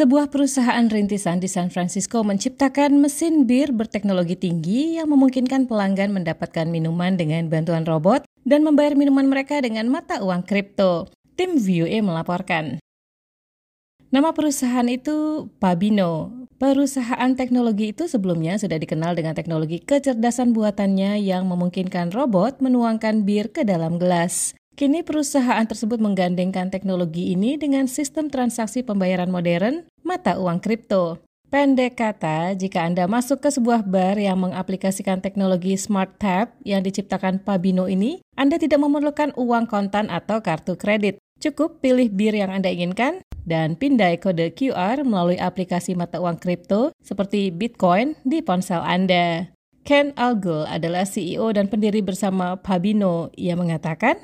Sebuah perusahaan rintisan di San Francisco menciptakan mesin bir berteknologi tinggi yang memungkinkan pelanggan mendapatkan minuman dengan bantuan robot dan membayar minuman mereka dengan mata uang kripto. Tim VOA melaporkan. Nama perusahaan itu Pabino. Perusahaan teknologi itu sebelumnya sudah dikenal dengan teknologi kecerdasan buatannya yang memungkinkan robot menuangkan bir ke dalam gelas. Kini perusahaan tersebut menggandengkan teknologi ini dengan sistem transaksi pembayaran modern mata uang kripto. Pendek kata, jika Anda masuk ke sebuah bar yang mengaplikasikan teknologi Smart Tap yang diciptakan Pabino ini, Anda tidak memerlukan uang kontan atau kartu kredit. Cukup pilih bir yang Anda inginkan dan pindai kode QR melalui aplikasi mata uang kripto seperti Bitcoin di ponsel Anda. Ken Algol adalah CEO dan pendiri bersama Pabino. Ia mengatakan,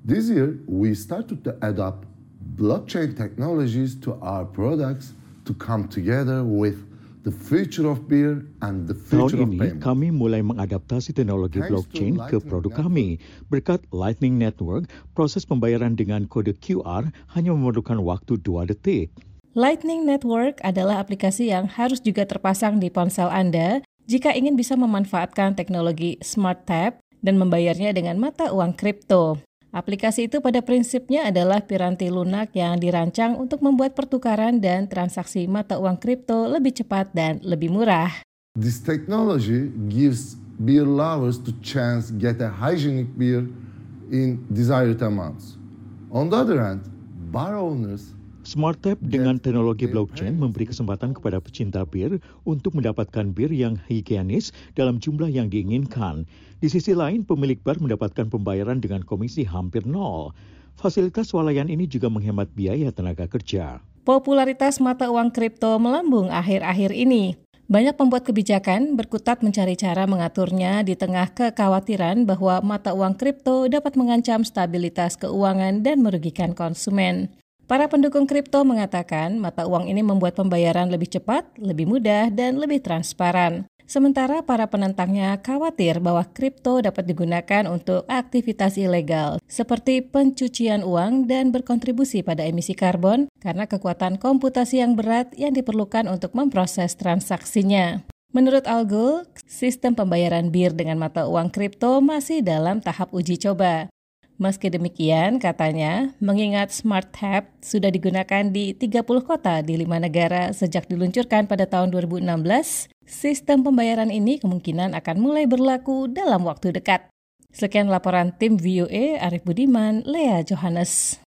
This year, we started to adopt blockchain technologies to our products to come together with the future of beer and the future Tahun of ini payment. kami mulai mengadaptasi teknologi Thanks blockchain ke produk Network. kami. Berkat Lightning Network, proses pembayaran dengan kode QR hanya memerlukan waktu dua detik. Lightning Network adalah aplikasi yang harus juga terpasang di ponsel Anda jika ingin bisa memanfaatkan teknologi Smart Tap dan membayarnya dengan mata uang kripto. Aplikasi itu pada prinsipnya adalah piranti lunak yang dirancang untuk membuat pertukaran dan transaksi mata uang kripto lebih cepat dan lebih murah. This technology gives beer lovers to chance get a hygienic beer in desired amounts. On the other hand, bar owners SmartTap dengan teknologi blockchain memberi kesempatan kepada pecinta bir untuk mendapatkan bir yang higienis dalam jumlah yang diinginkan. Di sisi lain, pemilik bar mendapatkan pembayaran dengan komisi hampir nol. Fasilitas swalayan ini juga menghemat biaya tenaga kerja. Popularitas mata uang kripto melambung akhir-akhir ini. Banyak pembuat kebijakan berkutat mencari cara mengaturnya di tengah kekhawatiran bahwa mata uang kripto dapat mengancam stabilitas keuangan dan merugikan konsumen. Para pendukung kripto mengatakan mata uang ini membuat pembayaran lebih cepat, lebih mudah, dan lebih transparan. Sementara para penentangnya khawatir bahwa kripto dapat digunakan untuk aktivitas ilegal seperti pencucian uang dan berkontribusi pada emisi karbon karena kekuatan komputasi yang berat yang diperlukan untuk memproses transaksinya. Menurut Algol, sistem pembayaran bir dengan mata uang kripto masih dalam tahap uji coba. Meski demikian, katanya, mengingat Smart Tap sudah digunakan di 30 kota di lima negara sejak diluncurkan pada tahun 2016, sistem pembayaran ini kemungkinan akan mulai berlaku dalam waktu dekat. Sekian laporan tim VOA Arif Budiman, Lea Johannes.